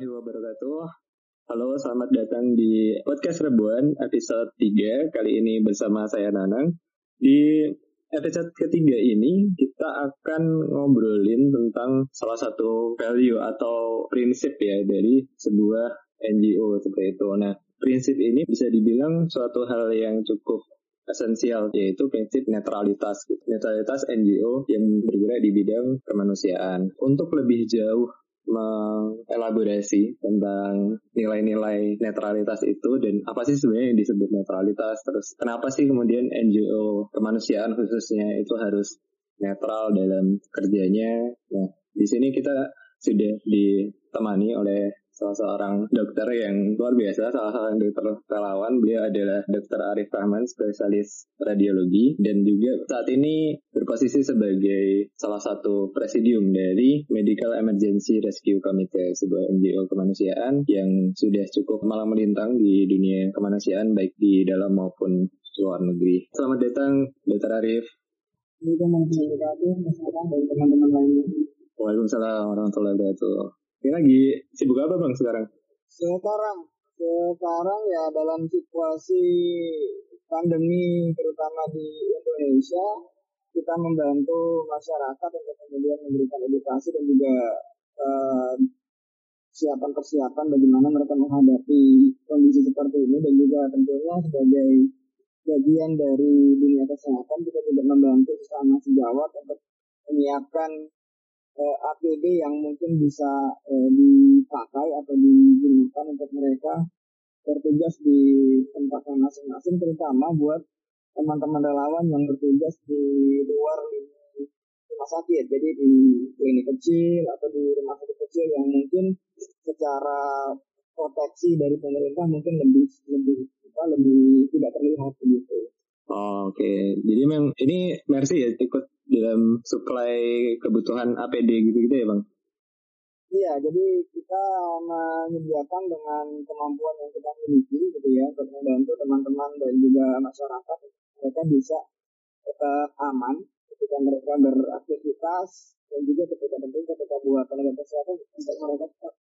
Warahmatullahi wabarakatuh. Halo, selamat datang di podcast Rebuan episode 3. Kali ini bersama saya Nanang. Di episode ketiga ini kita akan ngobrolin tentang salah satu value atau prinsip ya dari sebuah NGO seperti itu. Nah, prinsip ini bisa dibilang suatu hal yang cukup esensial yaitu prinsip netralitas netralitas NGO yang bergerak di bidang kemanusiaan untuk lebih jauh mengelaborasi tentang nilai-nilai netralitas itu dan apa sih sebenarnya yang disebut netralitas? Terus kenapa sih kemudian NGO kemanusiaan khususnya itu harus netral dalam kerjanya? Nah di sini kita sudah ditemani oleh salah seorang dokter yang luar biasa, salah seorang dokter relawan. Beliau adalah Dokter Arif Rahman, spesialis radiologi, dan juga saat ini berposisi sebagai salah satu presidium dari Medical Emergency Rescue Committee, sebuah NGO kemanusiaan yang sudah cukup malam melintang di dunia kemanusiaan, baik di dalam maupun luar negeri. Selamat datang, Dokter Arif. Waalaikumsalam warahmatullahi wabarakatuh. Ini lagi sibuk apa bang sekarang? Sekarang, sekarang ya dalam situasi pandemi terutama di Indonesia, kita membantu masyarakat untuk kemudian memberikan edukasi dan juga uh, persiapan bagaimana mereka menghadapi kondisi seperti ini dan juga tentunya sebagai bagian dari dunia kesehatan kita juga membantu sesama sejawat untuk menyiapkan eh, APD yang mungkin bisa eh, dipakai atau digunakan untuk mereka bertugas di tempatnya masing-masing terutama buat teman-teman relawan yang bertugas di luar rumah sakit jadi di klinik kecil atau di rumah sakit kecil yang mungkin secara proteksi dari pemerintah mungkin lebih lebih apa lebih tidak terlihat begitu. Oh, Oke, okay. jadi memang ini Mercy ya ikut dalam supply kebutuhan APD gitu-gitu ya bang? Iya, jadi kita menyediakan dengan kemampuan yang kita miliki gitu ya untuk membantu teman-teman dan juga masyarakat mereka bisa tetap aman ketika mereka beraktivitas dan juga ketika tentu ketika buat tenaga kesehatan untuk mereka tetap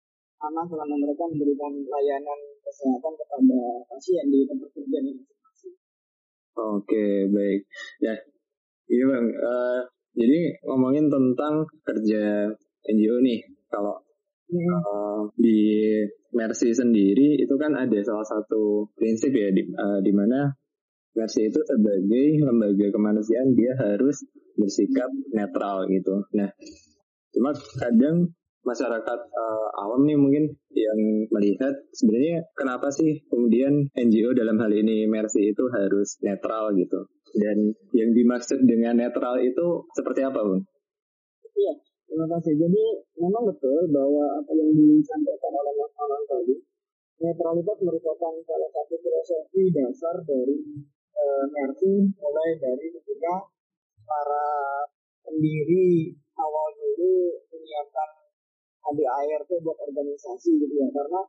aman selama mereka memberikan layanan kesehatan kepada pasien di tempat kerja ini. Oke, baik. Ya, Iya bang, uh, jadi ngomongin tentang kerja NGO nih, kalau uh, di Mercy sendiri itu kan ada salah satu prinsip ya di, uh, di mana Mercy itu sebagai lembaga kemanusiaan dia harus bersikap netral gitu. Nah, cuma kadang masyarakat uh, awam nih mungkin yang melihat sebenarnya kenapa sih kemudian NGO dalam hal ini Mercy itu harus netral gitu dan yang dimaksud dengan netral itu seperti apa Bung? Iya, terima kasih. Jadi memang betul bahwa apa yang disampaikan oleh Mas Alan tadi netralitas merupakan salah satu filosofi dasar dari uh, Mercy mulai dari ketika para pendiri awal dulu menyiapkan ADART buat organisasi gitu ya karena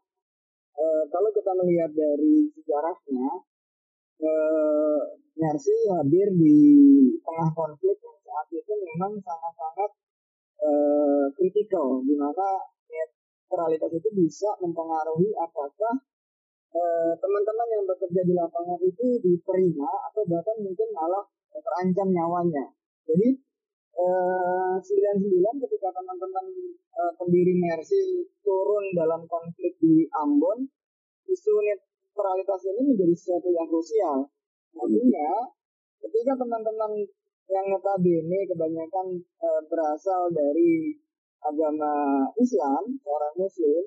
e, kalau kita melihat dari sejarahnya e, Mercy hadir di tengah konflik yang saat itu memang sangat-sangat e, kritikal di mana netralitas itu bisa mempengaruhi apakah teman-teman yang bekerja di lapangan itu diterima atau bahkan mungkin malah terancam nyawanya. Jadi 99 eh, ketika teman-teman uh, pendiri Mercy turun dalam konflik di Ambon, isu netralitas ini menjadi sesuatu yang krusial. Artinya, ketika teman-teman yang notabene kebanyakan uh, berasal dari agama Islam, orang Muslim,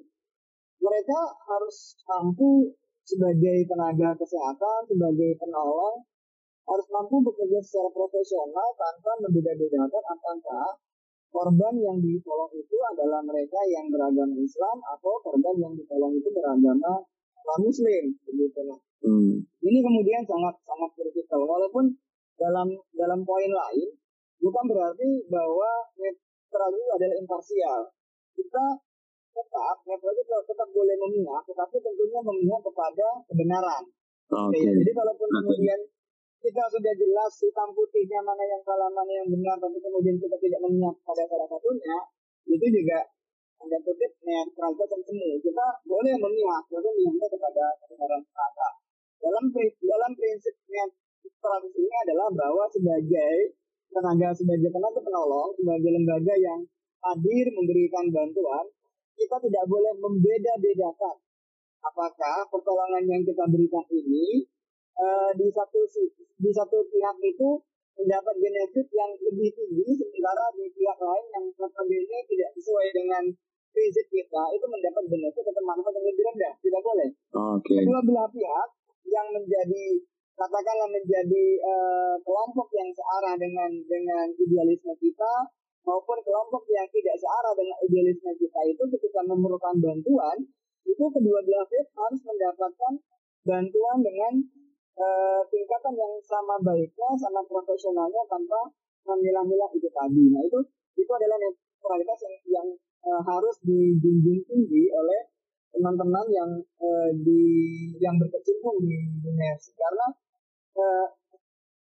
mereka harus mampu sebagai tenaga kesehatan, sebagai penolong, harus mampu bekerja secara profesional tanpa membeda-bedakan apakah korban yang ditolong itu adalah mereka yang beragama Islam atau korban yang ditolong itu beragama non Muslim begitu. Hmm. Ini kemudian sangat sangat kritikal walaupun dalam dalam poin lain bukan berarti bahwa netral itu adalah imparsial. Kita tetap netral itu tetap boleh memihak, tetapi tentunya memihak kepada kebenaran. Okay. Jadi kalaupun kemudian kita sudah jelas hitam putihnya mana yang salah mana yang benar tapi kemudian kita tidak memihak pada salah satunya itu juga tanda kutip netralitas semu. Kita boleh memihak, boleh memihak kepada negara merata. Dalam dalam prinsip netralitas ini adalah bahwa sebagai tenaga sebagai tenaga penolong, sebagai lembaga yang hadir memberikan bantuan, kita tidak boleh membeda-bedakan apakah pertolongan yang kita berikan ini uh, di satu di satu pihak itu mendapat benefit yang lebih tinggi sementara di pihak lain yang notabene tidak sesuai dengan prinsip kita itu mendapat benefit atau manfaat yang lebih rendah tidak boleh okay. kedua belah pihak yang menjadi katakanlah menjadi uh, kelompok yang searah dengan dengan idealisme kita maupun kelompok yang tidak searah dengan idealisme kita itu ketika memerlukan bantuan itu kedua belah pihak harus mendapatkan bantuan dengan uh, tingkatan yang sama baiknya, sama profesionalnya tanpa memilah-milah itu tadi. Nah itu itu adalah netralitas yang, yang uh, harus dijunjung tinggi oleh teman-teman yang uh, di yang berkecimpung di dunia karena uh,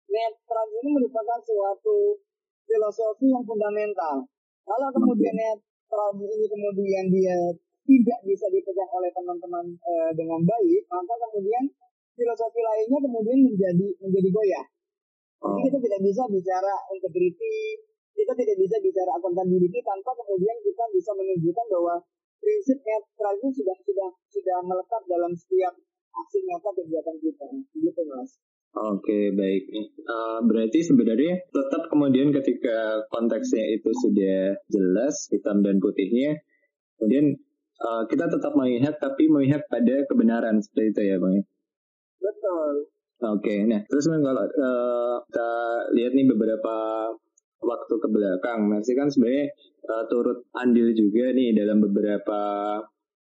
netral ini merupakan suatu filosofi yang fundamental. Kalau kemudian netral ini kemudian dia tidak bisa dipegang oleh teman-teman uh, dengan baik, maka kemudian filosofi lainnya kemudian menjadi menjadi goyah. Oh. Jadi kita tidak bisa bicara integriti, kita tidak bisa bicara akuntabilitas tanpa kemudian kita bisa menunjukkan bahwa prinsip netral itu sudah sudah sudah melekat dalam setiap aksi nyata kegiatan kita. Gitu mas. Oke baik. Uh, berarti sebenarnya tetap kemudian ketika konteksnya itu sudah jelas hitam dan putihnya, kemudian uh, kita tetap melihat tapi melihat pada kebenaran seperti itu ya bang. Betul. Oke, okay, nah terus kalau uh, kita lihat nih beberapa waktu ke belakang, Mercy kan sebenarnya uh, turut andil juga nih dalam beberapa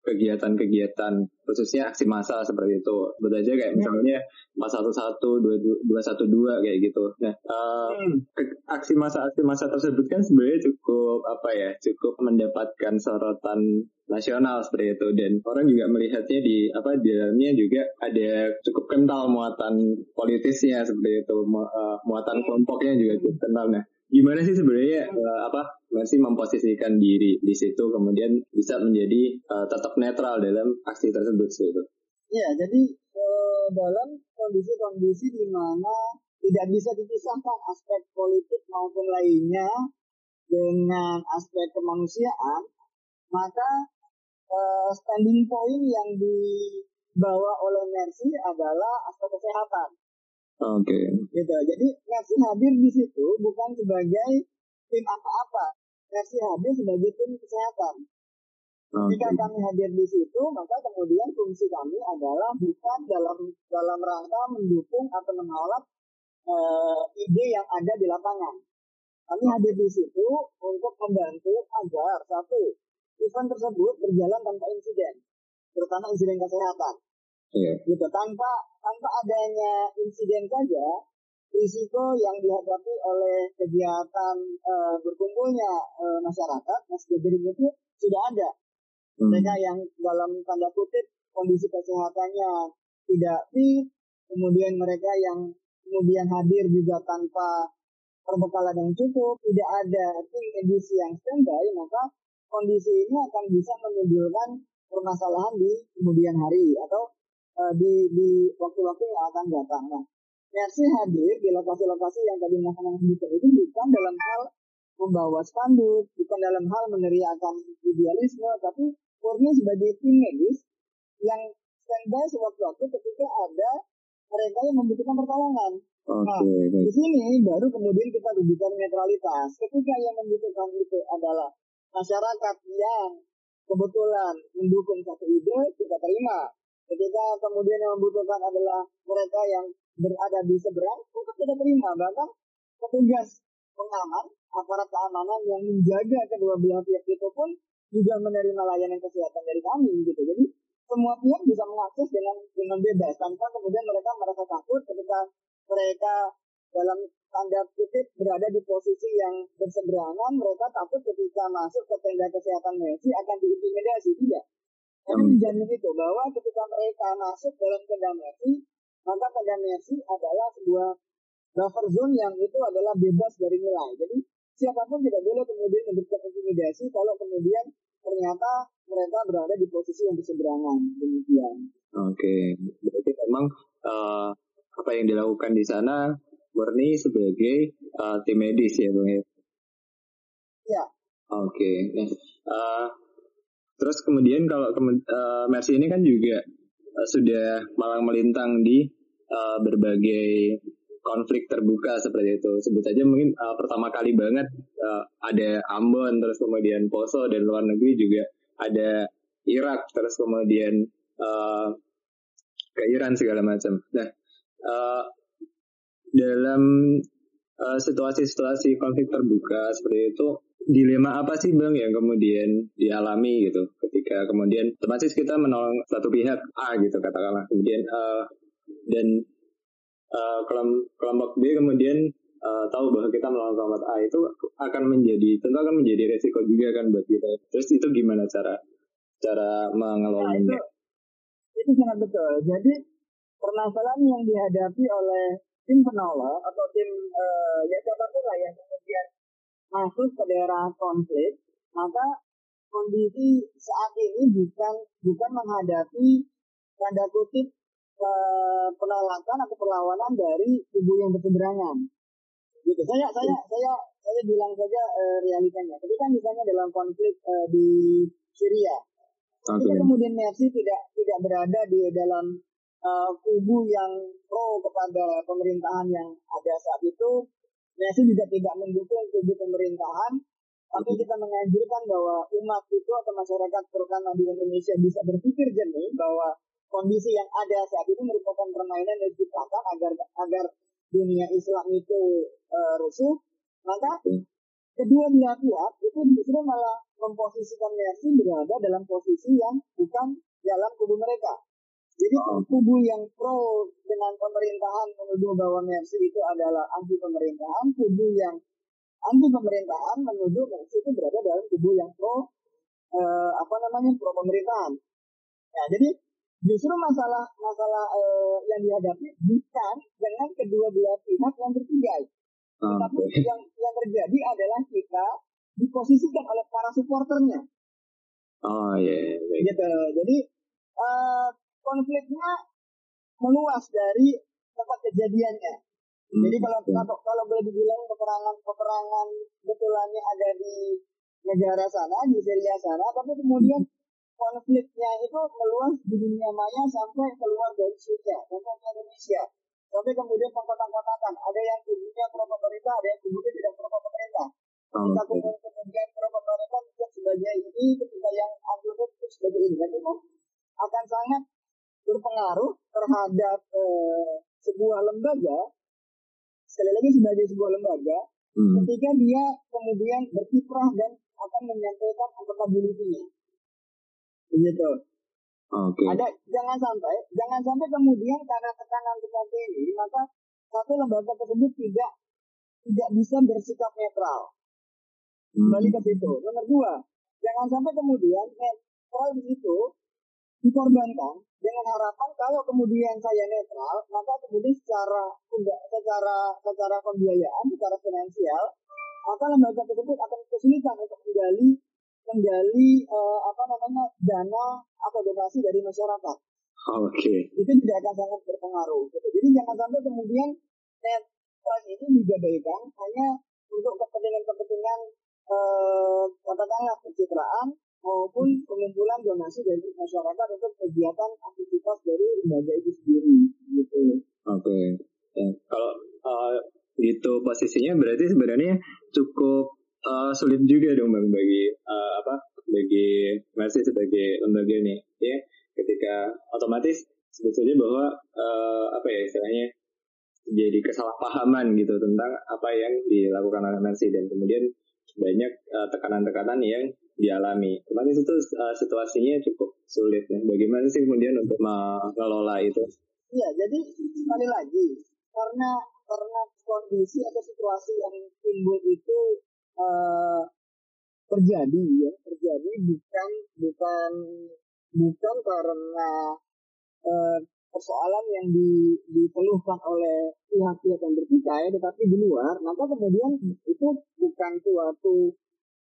kegiatan-kegiatan khususnya aksi massa seperti itu. Sebut aja kayak ya. misalnya mas satu satu dua dua satu dua kayak gitu. Nah uh, hmm. aksi massa aksi massa tersebut kan sebenarnya cukup apa ya cukup mendapatkan sorotan nasional seperti itu. Dan orang juga melihatnya di apa di dalamnya juga ada cukup kental muatan politisnya seperti itu. Uh, muatan kelompoknya juga cukup kental. Nah gimana sih sebenarnya uh, apa masih memposisikan diri di situ kemudian bisa menjadi uh, tetap netral dalam aksi tersebut itu. Iya, jadi uh, dalam kondisi-kondisi di mana tidak bisa dipisahkan aspek politik maupun lainnya dengan aspek kemanusiaan, maka uh, standing point yang dibawa oleh Mercy adalah aspek kesehatan. Oke. Okay. Gitu. Jadi Mercy hadir di situ bukan sebagai tim apa-apa. Mercy hadir sebagai tim kesehatan. Okay. Jika kami hadir di situ, maka kemudian fungsi kami adalah bukan dalam dalam rangka mendukung atau menolak uh, ide yang ada di lapangan. Kami hadir di situ untuk membantu agar satu event tersebut berjalan tanpa insiden, terutama insiden kesehatan. Yeah. Gitu tanpa tanpa adanya insiden saja risiko yang dihadapi oleh kegiatan uh, berkumpulnya uh, masyarakat mas gathering itu sudah ada hmm. mereka yang dalam tanda kutip kondisi kesehatannya tidak fit kemudian mereka yang kemudian hadir juga tanpa perbekalan yang cukup tidak ada tim medis yang standby maka kondisi ini akan bisa menimbulkan permasalahan di kemudian hari atau uh, di di waktu-waktu yang akan datang. Nah, Mercy hadir di lokasi-lokasi yang tadi Mas sebutkan itu bukan dalam hal membawa spanduk, bukan dalam hal meneriakan idealisme, tapi murni sebagai tim medis yang standby sewaktu-waktu ketika ada mereka yang membutuhkan pertolongan. Okay, nah, di sini baru kemudian kita rujukan netralitas. Ketika yang membutuhkan itu adalah masyarakat yang kebetulan mendukung satu ide, kita terima. Ketika kemudian yang membutuhkan adalah mereka yang berada di seberang, kita tidak terima. Bahkan petugas pengaman, aparat keamanan yang menjaga kedua belah pihak itu pun juga menerima layanan kesehatan dari kami gitu. Jadi semua pihak bisa mengakses dengan dengan bebas tanpa kemudian mereka merasa takut ketika mereka dalam tanda kutip berada di posisi yang berseberangan mereka takut ketika masuk ke tenda kesehatan medis akan diintimidasi tidak hmm. menjamin itu bahwa ketika mereka masuk dalam tenda medis maka pada Messi adalah sebuah buffer zone yang itu adalah bebas dari nilai. Jadi siapa pun tidak boleh kemudian memberikan intimidasi kalau kemudian ternyata mereka berada di posisi yang berseberangan demikian. Oke, berarti memang uh, apa yang dilakukan di sana murni sebagai uh, tim medis ya bang ya? Ya. Oke, nah, uh, terus kemudian kalau uh, Mercy ini kan juga uh, sudah malang melintang di uh, berbagai konflik terbuka seperti itu. Sebut saja mungkin uh, pertama kali banget uh, ada Ambon, terus kemudian Poso dan luar negeri juga ada Irak, terus kemudian uh, ke Iran segala macam. Nah, uh, dalam situasi-situasi uh, konflik terbuka seperti itu, dilema apa sih bang yang kemudian dialami gitu ketika kemudian otomatis kita menolong satu pihak A gitu katakanlah kemudian uh, dan uh, kelompok B kemudian uh, tahu bahwa kita melawan kelompok A itu akan menjadi tentu akan menjadi resiko juga kan buat kita. Terus itu gimana cara cara mengelolanya? Nah, itu, itu sangat betul. Jadi permasalahan yang dihadapi oleh tim penolong atau tim uh, ya siapa pun lah yang kemudian masuk ke daerah konflik, maka kondisi saat ini bukan bukan menghadapi tanda kutip penolakan atau perlawanan dari kubu yang berseberangan. Gitu. Saya saya saya saya bilang saja uh, realitanya. Ketika misalnya dalam konflik uh, di Syria, okay. ketika kemudian Mercy tidak tidak berada di dalam uh, kubu yang pro kepada pemerintahan yang ada saat itu, Mercy juga tidak mendukung kubu pemerintahan, tapi kita menganjurkan bahwa umat itu atau masyarakat terutama di Indonesia bisa berpikir jernih bahwa kondisi yang ada saat ini merupakan permainan yang diciptakan agar agar dunia Islam itu uh, rusuh, maka kedua belah pihak itu justru malah memposisikan Mercy berada dalam posisi yang bukan dalam kubu mereka. Jadi oh. kubu yang pro dengan pemerintahan menuduh bahwa Mercy itu adalah anti pemerintahan, kubu yang anti pemerintahan menuduh Mercy itu berada dalam kubu yang pro uh, apa namanya pro pemerintahan. Nah, jadi justru masalah masalah uh, yang dihadapi bukan dengan kedua belah pihak yang bertiga. Okay. Tapi yang yang terjadi adalah kita diposisikan oleh para supporternya. Oh iya. Yeah, yeah. Gitu. Jadi uh, konfliknya meluas dari tempat kejadiannya. Hmm. Jadi kalau kalau kalau boleh dibilang peperangan peperangan betulannya ada di negara sana di Syria sana, tapi kemudian konfliknya itu meluas di dunia maya sampai keluar dari Syria, sampai ke Indonesia. Sampai kemudian pengkotak-kotakan. Ada yang kubunya pro pemerintah, ada yang kubunya tidak pro pemerintah. Kita kemudian kemudian pro pemerintah sebagai ini, ketika yang anti sebagai ini. Dan itu akan sangat berpengaruh terhadap eh, sebuah lembaga, sekali lagi sebagai sebuah lembaga, hmm. ketika dia kemudian berkiprah dan akan menyampaikan accountability-nya. Begitu. Okay. Ada jangan sampai jangan sampai kemudian karena tekanan seperti ini maka satu lembaga tersebut tidak tidak bisa bersikap netral. Hmm. Kembali ke situ. Nomor dua, jangan sampai kemudian netral di situ dikorbankan dengan harapan kalau kemudian saya netral maka kemudian secara secara secara pembiayaan secara finansial maka lembaga tersebut akan kesulitan untuk menggali menggali uh, apa namanya dana atau donasi dari masyarakat. Oke. Okay. Itu tidak akan sangat berpengaruh. Gitu. Jadi jangan sampai kemudian net ini digadaikan hanya untuk kepentingan-kepentingan uh, katakanlah pencitraan maupun pengumpulan donasi dari masyarakat untuk kegiatan aktivitas dari lembaga itu sendiri gitu. Oke. Okay. Ya. Kalau uh, gitu posisinya berarti sebenarnya cukup uh, sulit juga dong bang bagi uh, apa bagi masih sebagai lembaga nih ya ketika otomatis sebut saja bahwa uh, apa ya istilahnya jadi kesalahpahaman gitu tentang apa yang dilakukan oleh Mercy dan kemudian banyak tekanan-tekanan uh, yang dialami. Otomatis itu uh, situasinya cukup sulit ya. Bagaimana sih kemudian untuk mengelola itu? Iya, jadi sekali lagi karena karena kondisi atau situasi yang timbul itu uh, terjadi ya terjadi bukan bukan bukan karena uh, persoalan yang di, dikeluhkan oleh pihak-pihak yang bertikai tetapi di luar maka kemudian itu bukan suatu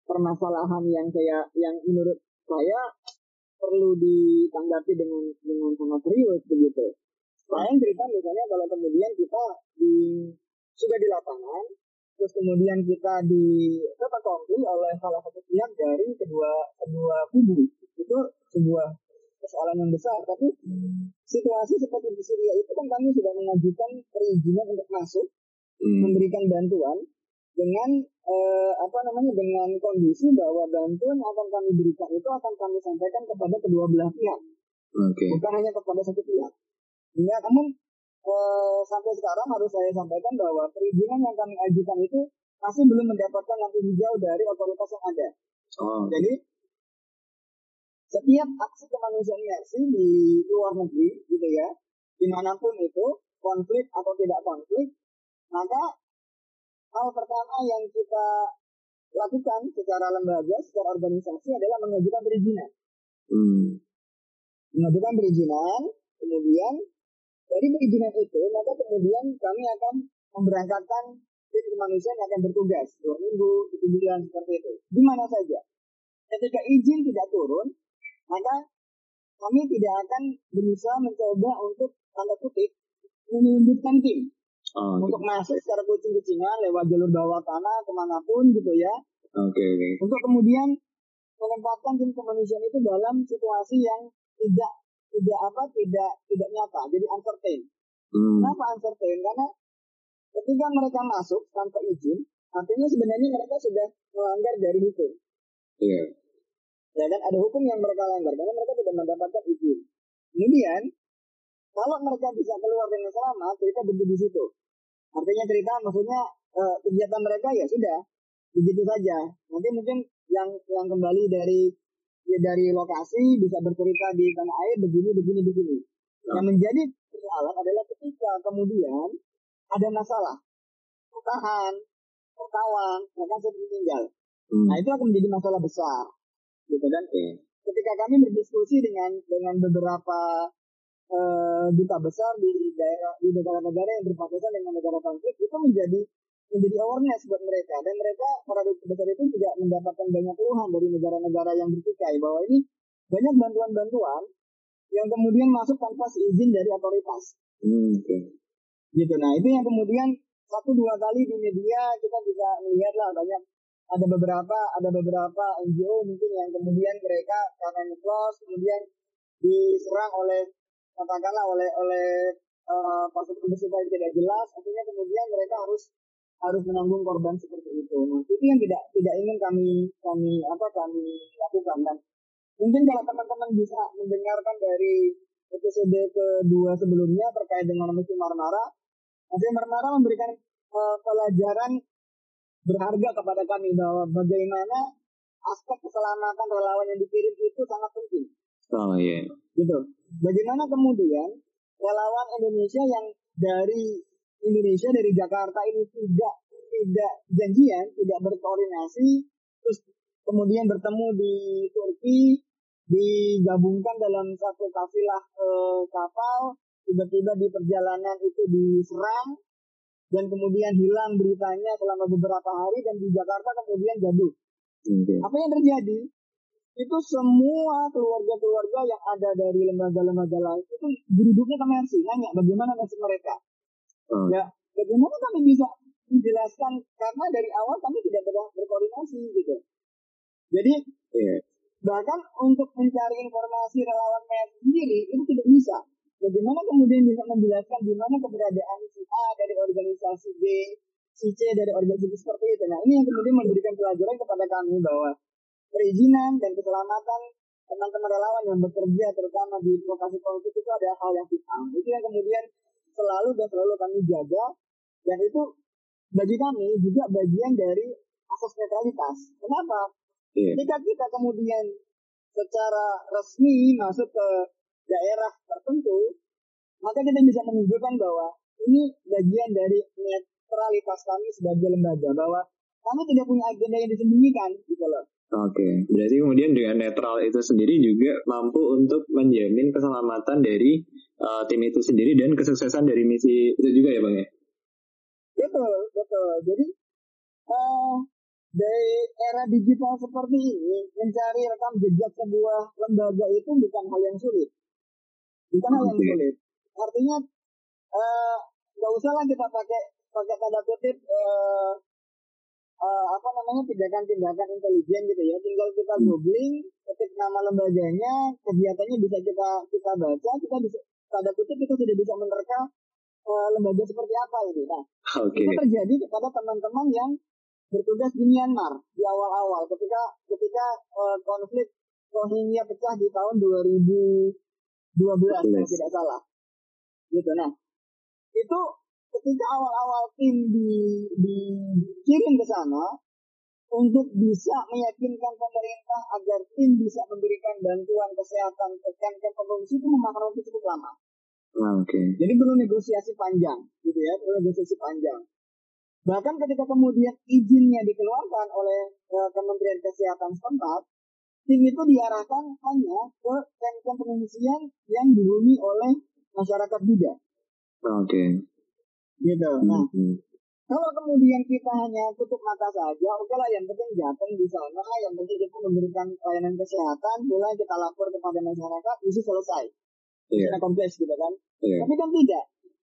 permasalahan yang kayak yang menurut saya perlu ditanggapi dengan dengan sangat serius begitu. Saya cerita misalnya kalau kemudian kita di sudah di lapangan, terus kemudian kita di konflik oleh salah satu pihak dari kedua kedua kubu itu sebuah persoalan yang besar. Tapi situasi seperti di Syria itu kan kami sudah mengajukan perizinan untuk masuk, hmm. memberikan bantuan dengan eh, apa namanya dengan kondisi bahwa bantuan yang akan kami berikan itu akan kami sampaikan kepada kedua belah pihak, okay. bukan hanya kepada satu pihak. Ya, namun eh, sampai sekarang harus saya sampaikan bahwa perizinan yang kami ajukan itu masih belum mendapatkan lampu hijau dari otoritas yang ada. Oh. Jadi setiap aksi kemanusiaan di luar negeri gitu ya, di mana pun itu konflik atau tidak konflik, maka hal pertama yang kita lakukan secara lembaga, secara organisasi adalah mengajukan perizinan. Hmm. Mengajukan perizinan, kemudian dari perizinan itu, maka kemudian kami akan memberangkatkan tim kemanusiaan yang akan bertugas dua minggu, tujuh bulan seperti itu. Di mana saja. Ketika izin tidak turun, maka kami tidak akan berusaha mencoba untuk tanda kutip menyelundupkan tim Oh, untuk gitu. masuk secara kucing-kucingan lewat jalur bawah tanah ke mana pun gitu ya. Oke. Okay, okay. Untuk kemudian menempatkan tim kemanusiaan itu dalam situasi yang tidak tidak apa tidak tidak nyata jadi uncertain. Hmm. Kenapa uncertain? Karena ketika mereka masuk tanpa izin, artinya sebenarnya mereka sudah melanggar dari hukum. Iya. Yeah. Ya kan ada hukum yang mereka langgar karena mereka tidak mendapatkan izin. Kemudian kalau mereka bisa keluar dengan selamat, mereka berhenti di situ. Artinya cerita maksudnya uh, kegiatan mereka ya sudah begitu saja. Nanti mungkin yang yang kembali dari ya dari lokasi bisa bercerita di tanah air begini begini begini. Nah. Yang menjadi persoalan adalah ketika kemudian ada masalah pertahan, pertawan, bahkan saya tinggal. Hmm. Nah itu akan menjadi masalah besar, gitu kan? Okay. Ketika kami berdiskusi dengan dengan beberapa uh, duta besar di daerah di negara-negara yang berpapasan dengan negara konflik itu menjadi menjadi awareness buat mereka dan mereka para duta besar itu juga mendapatkan banyak keluhan dari negara-negara yang bertikai bahwa ini banyak bantuan-bantuan yang kemudian masuk tanpa seizin dari otoritas. Hmm, okay. Gitu. Nah itu yang kemudian satu dua kali di media kita bisa melihat lah banyak ada beberapa ada beberapa NGO mungkin yang kemudian mereka karena nyeplos kemudian diserang oleh katakanlah oleh oleh uh, pasukan bersifat yang tidak jelas, artinya kemudian mereka harus harus menanggung korban seperti itu. Nah, itu yang tidak tidak ingin kami kami apa kami lakukan. Dan mungkin kalau teman-teman bisa mendengarkan dari episode kedua sebelumnya terkait dengan musim Marmara, musim Marmara memberikan uh, pelajaran berharga kepada kami bahwa bagaimana aspek keselamatan relawan yang dikirim itu sangat penting. Oh iya. Yeah. Gitu. Bagaimana kemudian relawan Indonesia yang dari Indonesia dari Jakarta ini tidak tidak janjian, tidak berkoordinasi, terus kemudian bertemu di Turki, digabungkan dalam satu kafilah eh, kapal, tiba-tiba di perjalanan itu diserang, dan kemudian hilang beritanya selama beberapa hari, dan di Jakarta kemudian jatuh. Okay. Apa yang terjadi? itu semua keluarga-keluarga yang ada dari lembaga-lembaga lain itu berduduknya ke Mercy nanya bagaimana nasib mereka hmm. ya bagaimana kami bisa menjelaskan karena dari awal kami tidak pernah berkoordinasi gitu jadi yeah. bahkan untuk mencari informasi relawan Mercy sendiri itu tidak bisa bagaimana kemudian bisa menjelaskan di mana keberadaan si A dari organisasi B si C dari organisasi seperti itu nah ini yang kemudian memberikan pelajaran kepada kami bahwa perizinan dan keselamatan teman-teman relawan yang bekerja terutama di lokasi konflik itu ada hal yang vital. Itu yang kemudian selalu dan selalu kami jaga dan itu bagi kami juga bagian dari asas netralitas. Kenapa? Yeah. Ketika kita kemudian secara resmi masuk ke daerah tertentu, maka kita bisa menunjukkan bahwa ini bagian dari netralitas kami sebagai lembaga bahwa kami tidak punya agenda yang disembunyikan gitu loh. Oke, okay. berarti kemudian dengan netral itu sendiri juga mampu untuk menjamin keselamatan dari uh, tim itu sendiri dan kesuksesan dari misi itu juga ya bang ya? Betul, betul. Jadi uh, dari era digital seperti ini mencari rekam jejak sebuah lembaga itu bukan hal yang sulit bukan hal yang sulit artinya eh, nggak uh, usah lah kita pakai pakai tanda kutip uh, uh, apa namanya tindakan-tindakan intelijen gitu ya tinggal kita hmm. googling ketik nama lembaganya kegiatannya bisa kita kita baca kita bisa tanda kutip kita sudah bisa menerka uh, lembaga seperti apa ini nah okay. itu terjadi kepada teman-teman yang bertugas di Myanmar di awal-awal ketika ketika uh, konflik Rohingya pecah di tahun 2012 kalau tidak salah gitu nah itu ketika awal-awal tim di dikirim ke sana untuk bisa meyakinkan pemerintah agar tim bisa memberikan bantuan kesehatan ke camp pengungsi itu memakan waktu cukup lama. Ah, oke. Okay. Jadi perlu negosiasi panjang, gitu ya, perlu negosiasi panjang. Bahkan ketika kemudian izinnya dikeluarkan oleh uh, Kementerian Kesehatan setempat, tim itu diarahkan hanya ke camp-camp pengungsian yang dihuni oleh masyarakat Buddha. Ah, oke. Okay gitu nah hmm. kalau kemudian kita hanya tutup mata saja oke okay lah yang penting jatuh di sana yang penting kita memberikan pelayanan kesehatan boleh kita lapor kepada masyarakat isu selesai yeah. kita kompleks gitu kan yeah. tapi kan tidak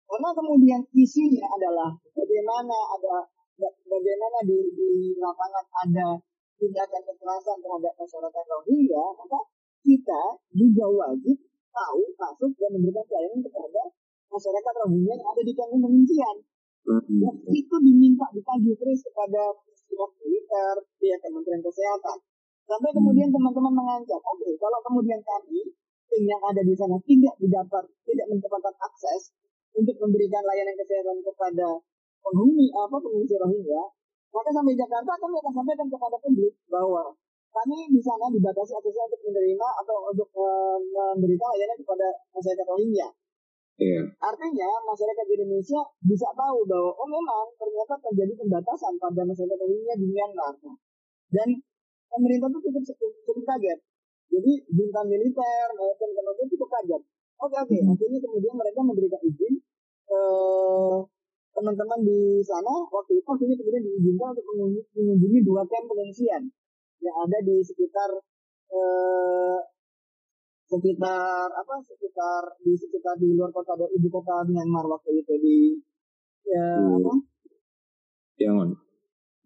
karena kemudian isinya adalah bagaimana ada bagaimana di, di lapangan ada tindakan kekerasan terhadap masyarakat Rohingya maka kita juga wajib tahu masuk dan memberikan pelayanan kepada masyarakat Rohingya yang ada di kampung pengungsian. Mm-hmm. Nah, itu diminta dikaji terus kepada pihak militer, pihak Kementerian Kesehatan. Sampai kemudian teman-teman mengancam, oke, okay, kalau kemudian kami tim yang ada di sana tidak didapat, tidak mendapatkan akses untuk memberikan layanan kesehatan kepada penghuni apa pengungsi Rohingya, maka sampai Jakarta kami akan sampaikan kepada publik bahwa kami di sana dibatasi aksesnya untuk menerima atau untuk uh, memberikan layanan kepada masyarakat Rohingya. Iya. Artinya masyarakat Indonesia bisa tahu bahwa oh memang ternyata terjadi pembatasan pada masyarakat Rohingya di Myanmar. Dan pemerintah itu cukup, cukup, cukup kaget. Jadi junta militer maupun kemudian cukup kaget. Oke oke, hmm. akhirnya kemudian mereka memberikan izin eh, teman-teman di sana waktu itu akhirnya kemudian diizinkan untuk mengunjungi dua camp pengungsian yang ada di sekitar eh, sekitar apa sekitar di sekitar di luar kota dari ibu kota Myanmar waktu itu di ya, hmm. apa Yangon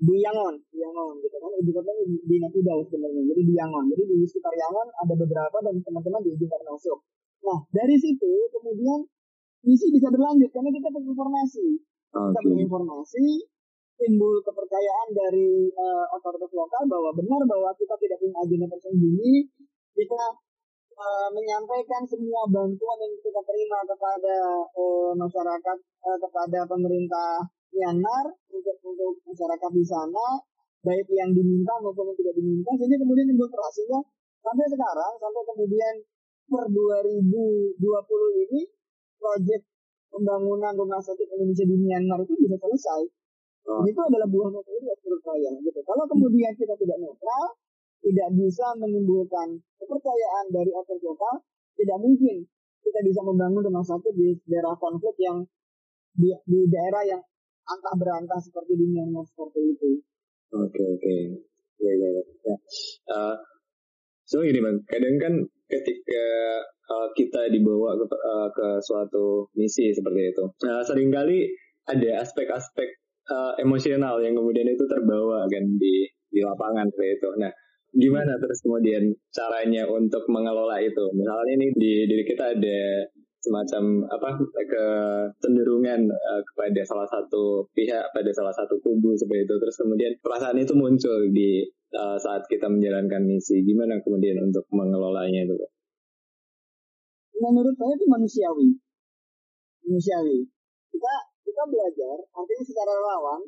di Yangon Yangon gitu kan ibu kota di, di Naypyidaw sebenarnya jadi di Yangon jadi di sekitar Yangon ada beberapa dan teman-teman diizinkan masuk nah dari situ kemudian misi bisa berlanjut karena kita punya informasi okay. Kita informasi timbul kepercayaan dari uh, otoritas lokal bahwa benar bahwa kita tidak punya agenda tersembunyi kita uh, menyampaikan semua bantuan yang kita terima kepada uh, masyarakat uh, kepada pemerintah Myanmar untuk untuk masyarakat di sana baik yang diminta maupun yang tidak diminta sehingga kemudian timbul sehingga sampai sekarang sampai kemudian per 2020 ini proyek pembangunan rumah sakit Indonesia di Myanmar itu bisa selesai. Oh. itu adalah buah metode menurut saya. Gitu. Kalau kemudian kita tidak netral, tidak bisa menimbulkan kepercayaan dari otoritas lokal, tidak mungkin kita bisa membangun rumah sakit di daerah konflik yang di, di daerah yang antah berantah seperti di Myanmar seperti itu. Oke oke, ya ya ya. Uh, so gini bang, kadang kan ketika uh, kita dibawa ke, uh, ke suatu misi seperti itu, uh, sering kali ada aspek-aspek uh, emosional yang kemudian itu terbawa kan di di lapangan seperti itu. Nah, gimana terus kemudian caranya untuk mengelola itu? Misalnya ini di diri kita ada semacam apa kecenderungan uh, kepada salah satu pihak pada salah satu kubu seperti itu. Terus kemudian perasaan itu muncul di uh, saat kita menjalankan misi gimana kemudian untuk mengelolanya itu menurut saya itu manusiawi manusiawi kita kita belajar artinya secara relawan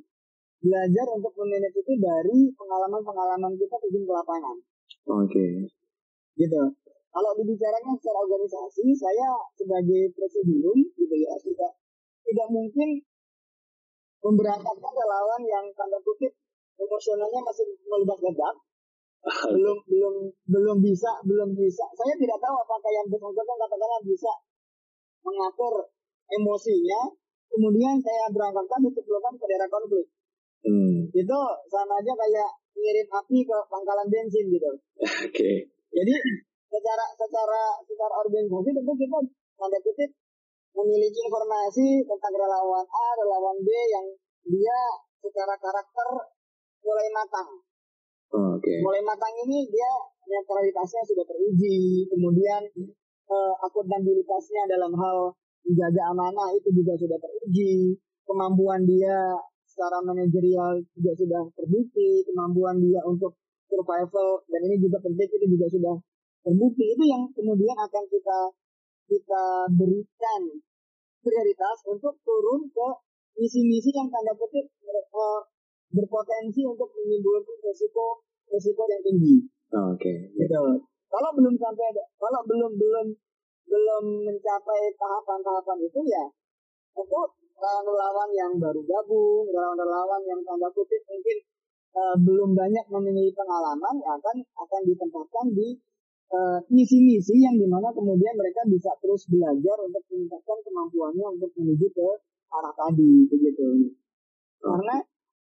belajar untuk memanage itu dari pengalaman-pengalaman kita terjun ke lapangan. Oke. Okay. Gitu. Kalau dibicarakan secara organisasi, saya sebagai presidium gitu ya tidak tidak mungkin memberangkatkan relawan yang tanda kutip emosionalnya masih meledak-ledak belum belum belum bisa belum bisa saya tidak tahu apakah yang bersangkutan katakanlah bisa mengatur emosinya kemudian saya berangkatkan untuk ke daerah konflik Hmm. Itu sama aja kayak ngirim api ke pangkalan bensin gitu. Oke. Okay. Jadi secara secara secara organisasi tentu kita tanda kutip memiliki informasi tentang relawan A, relawan B yang dia secara karakter mulai matang. Oh, Oke. Okay. Mulai matang ini dia netralitasnya sudah teruji, kemudian uh, akuntabilitasnya dalam hal menjaga amanah itu juga sudah teruji, kemampuan dia secara manajerial juga sudah terbukti, kemampuan dia untuk survival dan ini juga penting itu juga sudah terbukti itu yang kemudian akan kita kita berikan prioritas untuk turun ke misi-misi yang tanda kutip uh, berpotensi untuk menimbulkan resiko resiko yang tinggi. Oh, Oke. Okay. Gitu. Kalau belum sampai ada, kalau belum belum belum mencapai tahapan-tahapan itu ya itu relawan-relawan yang baru gabung, relawan-relawan yang tanda kutip mungkin uh, belum banyak memiliki pengalaman ya akan akan ditempatkan di Eh, misi-misi uh, yang di mana kemudian mereka bisa terus belajar untuk meningkatkan kemampuannya untuk menuju ke arah tadi begitu. Karena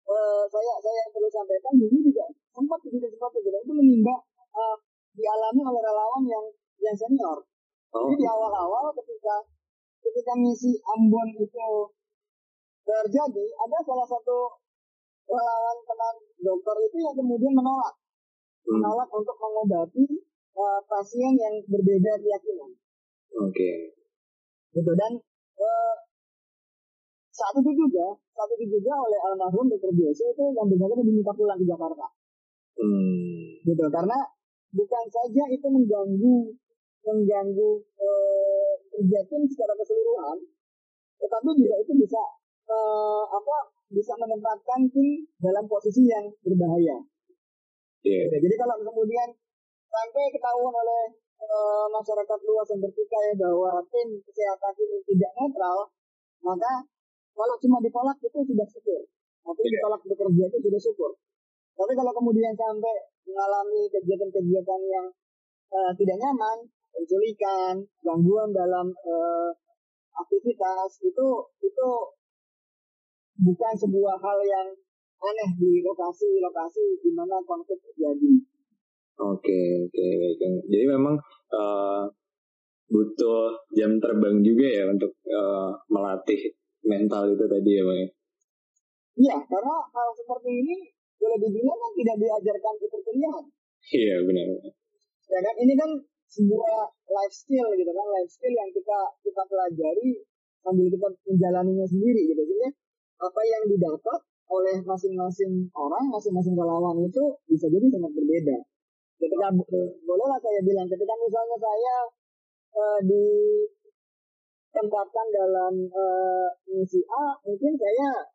uh, saya saya perlu sampaikan dulu juga sempat begitu seperti itu itu menimba uh, dialami oleh relawan yang yang senior. Oh. Jadi di awal-awal ketika ketika misi Ambon itu terjadi, ada salah satu relawan teman dokter itu yang kemudian menolak, hmm. menolak untuk mengobati uh, pasien yang berbeda keyakinan. Oke. Okay. Gitu dan uh, saat itu juga, saat itu juga oleh almarhum Dr. Biasa itu yang benar-benar diminta pulang ke Jakarta. Hmm. Gitu karena bukan saja itu mengganggu mengganggu uh, kerja tim secara keseluruhan, tetapi juga itu bisa uh, apa bisa menempatkan tim dalam posisi yang berbahaya. Yeah. Gitu. Jadi kalau kemudian sampai ketahuan oleh uh, masyarakat luas yang bertikai bahwa tim kesehatan ini tidak netral, maka kalau cuma ditolak itu sudah syukur. Tapi yeah. ditolak bekerja itu sudah syukur. Tapi kalau kemudian sampai mengalami kegiatan-kegiatan yang uh, tidak nyaman, penculikan, gangguan dalam uh, aktivitas itu itu bukan sebuah hal yang aneh di lokasi-lokasi di mana konflik terjadi. Oke, oke, oke. Jadi memang uh, butuh jam terbang juga ya untuk uh, melatih mental itu tadi ya, Bang? Iya, karena hal seperti ini boleh dibilang kan tidak diajarkan di perkuliahan. Iya, benar. Ya kan, ini kan sebuah life skill gitu kan, life skill yang kita kita pelajari sambil kita menjalaninya sendiri gitu. Jadi apa yang didapat oleh masing-masing orang, masing-masing relawan itu bisa jadi sangat berbeda ketika bolehlah saya bilang ketika misalnya saya uh, ditempatkan dalam uh, misi A mungkin saya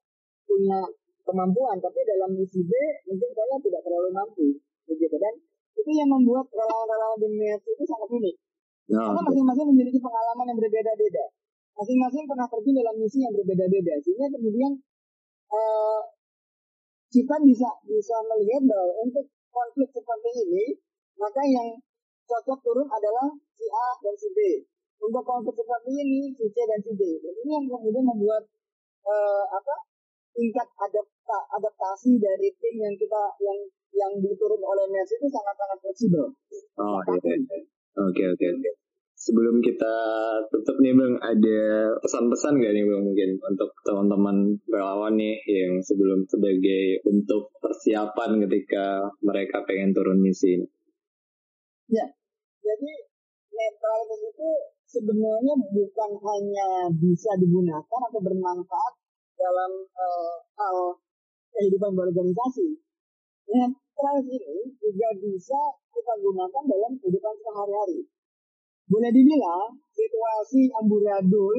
punya kemampuan tapi dalam misi B mungkin saya tidak terlalu mampu begitu. Dan itu yang membuat relawan-relawan di itu sangat unik. Nah, karena masing-masing memiliki pengalaman yang berbeda-beda. Masing-masing pernah pergi dalam misi yang berbeda-beda. Sehingga kemudian uh, kita bisa bisa melihat bahwa untuk konflik seperti ini, maka yang cocok turun adalah si A dan si B. Untuk konflik seperti ini, si C dan si D. Ini yang kemudian membuat uh, apa tingkat adapta, adaptasi dari tim yang kita yang yang diturun oleh Messi itu sangat-sangat fleksibel. Oh, iya. Oke, oke, oke sebelum kita tutup nih bang ada pesan-pesan gak nih bang mungkin untuk teman-teman relawan nih yang sebelum sebagai untuk persiapan ketika mereka pengen turun misi Ya, jadi netralitas itu sebenarnya bukan hanya bisa digunakan atau bermanfaat dalam uh, hal kehidupan berorganisasi. Netralitas ini juga bisa kita gunakan dalam kehidupan sehari-hari boleh dibilang situasi amburadul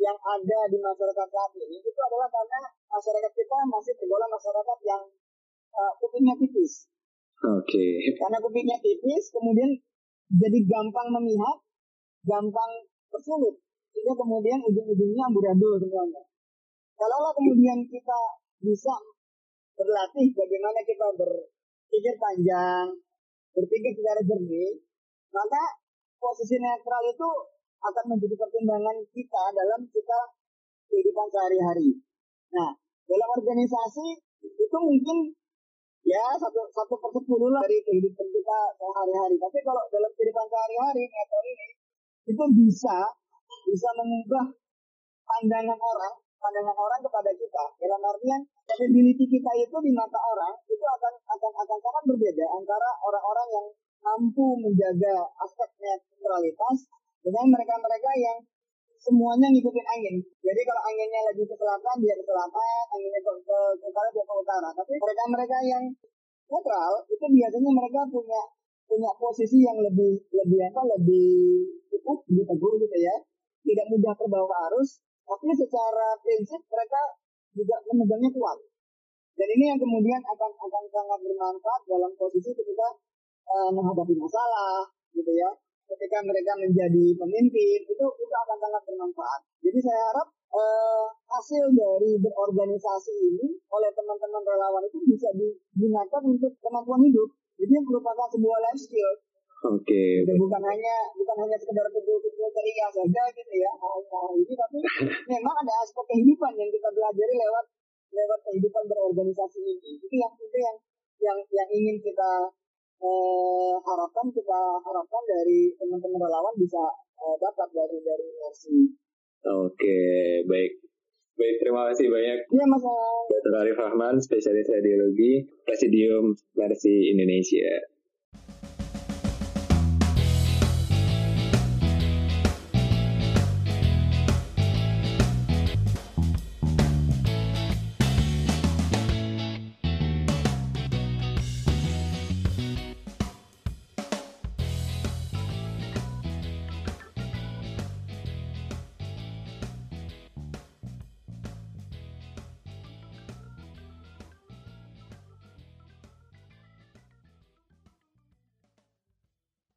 yang ada di masyarakat saat ini itu adalah karena masyarakat kita masih tergolong masyarakat yang uh, kupingnya tipis. Oke. Okay. Karena kupingnya tipis, kemudian jadi gampang memihak, gampang tersulut, sehingga kemudian ujung-ujungnya amburadul semuanya. Kalau kemudian kita bisa berlatih bagaimana kita berpikir panjang, berpikir secara jernih, maka posisi netral itu akan menjadi pertimbangan kita dalam kita kehidupan sehari-hari. Nah, dalam organisasi itu mungkin ya satu satu per sepuluh lah dari kehidupan kita sehari-hari. Tapi kalau dalam kehidupan sehari-hari metode ini itu bisa bisa mengubah pandangan orang pandangan orang kepada kita dalam artian credibility kita itu di mata orang itu akan akan akan sangat berbeda antara orang-orang yang mampu menjaga aspek netralitas dengan mereka-mereka yang semuanya ngikutin angin. Jadi kalau anginnya lagi ke selatan dia ke selatan, anginnya ke, ke, ke utara dia ke utara. Tapi mereka-mereka yang netral itu biasanya mereka punya punya posisi yang lebih lebih apa lebih cukup lebih teguh gitu ya tidak mudah terbawa arus tapi secara prinsip mereka juga memegangnya kuat dan ini yang kemudian akan akan sangat bermanfaat dalam posisi ketika uh, menghadapi masalah gitu ya ketika mereka menjadi pemimpin itu itu akan sangat bermanfaat jadi saya harap uh, hasil dari berorganisasi ini oleh teman-teman relawan itu bisa digunakan untuk kemampuan hidup jadi merupakan sebuah life skill Oke. Okay. bukan hanya bukan hanya sekedar kumpul-kumpul ceria saja gitu ya hal ini tapi memang ada aspek kehidupan yang kita pelajari lewat lewat kehidupan berorganisasi ini. Itu yang itu yang yang yang ingin kita eh, harapkan kita harapkan dari teman-teman relawan bisa eh, dapat dari dari versi. Oke, baik. Baik, terima kasih banyak. Iya, Mas. Dr. Arif Rahman, spesialis radiologi, Presidium Mercy Indonesia.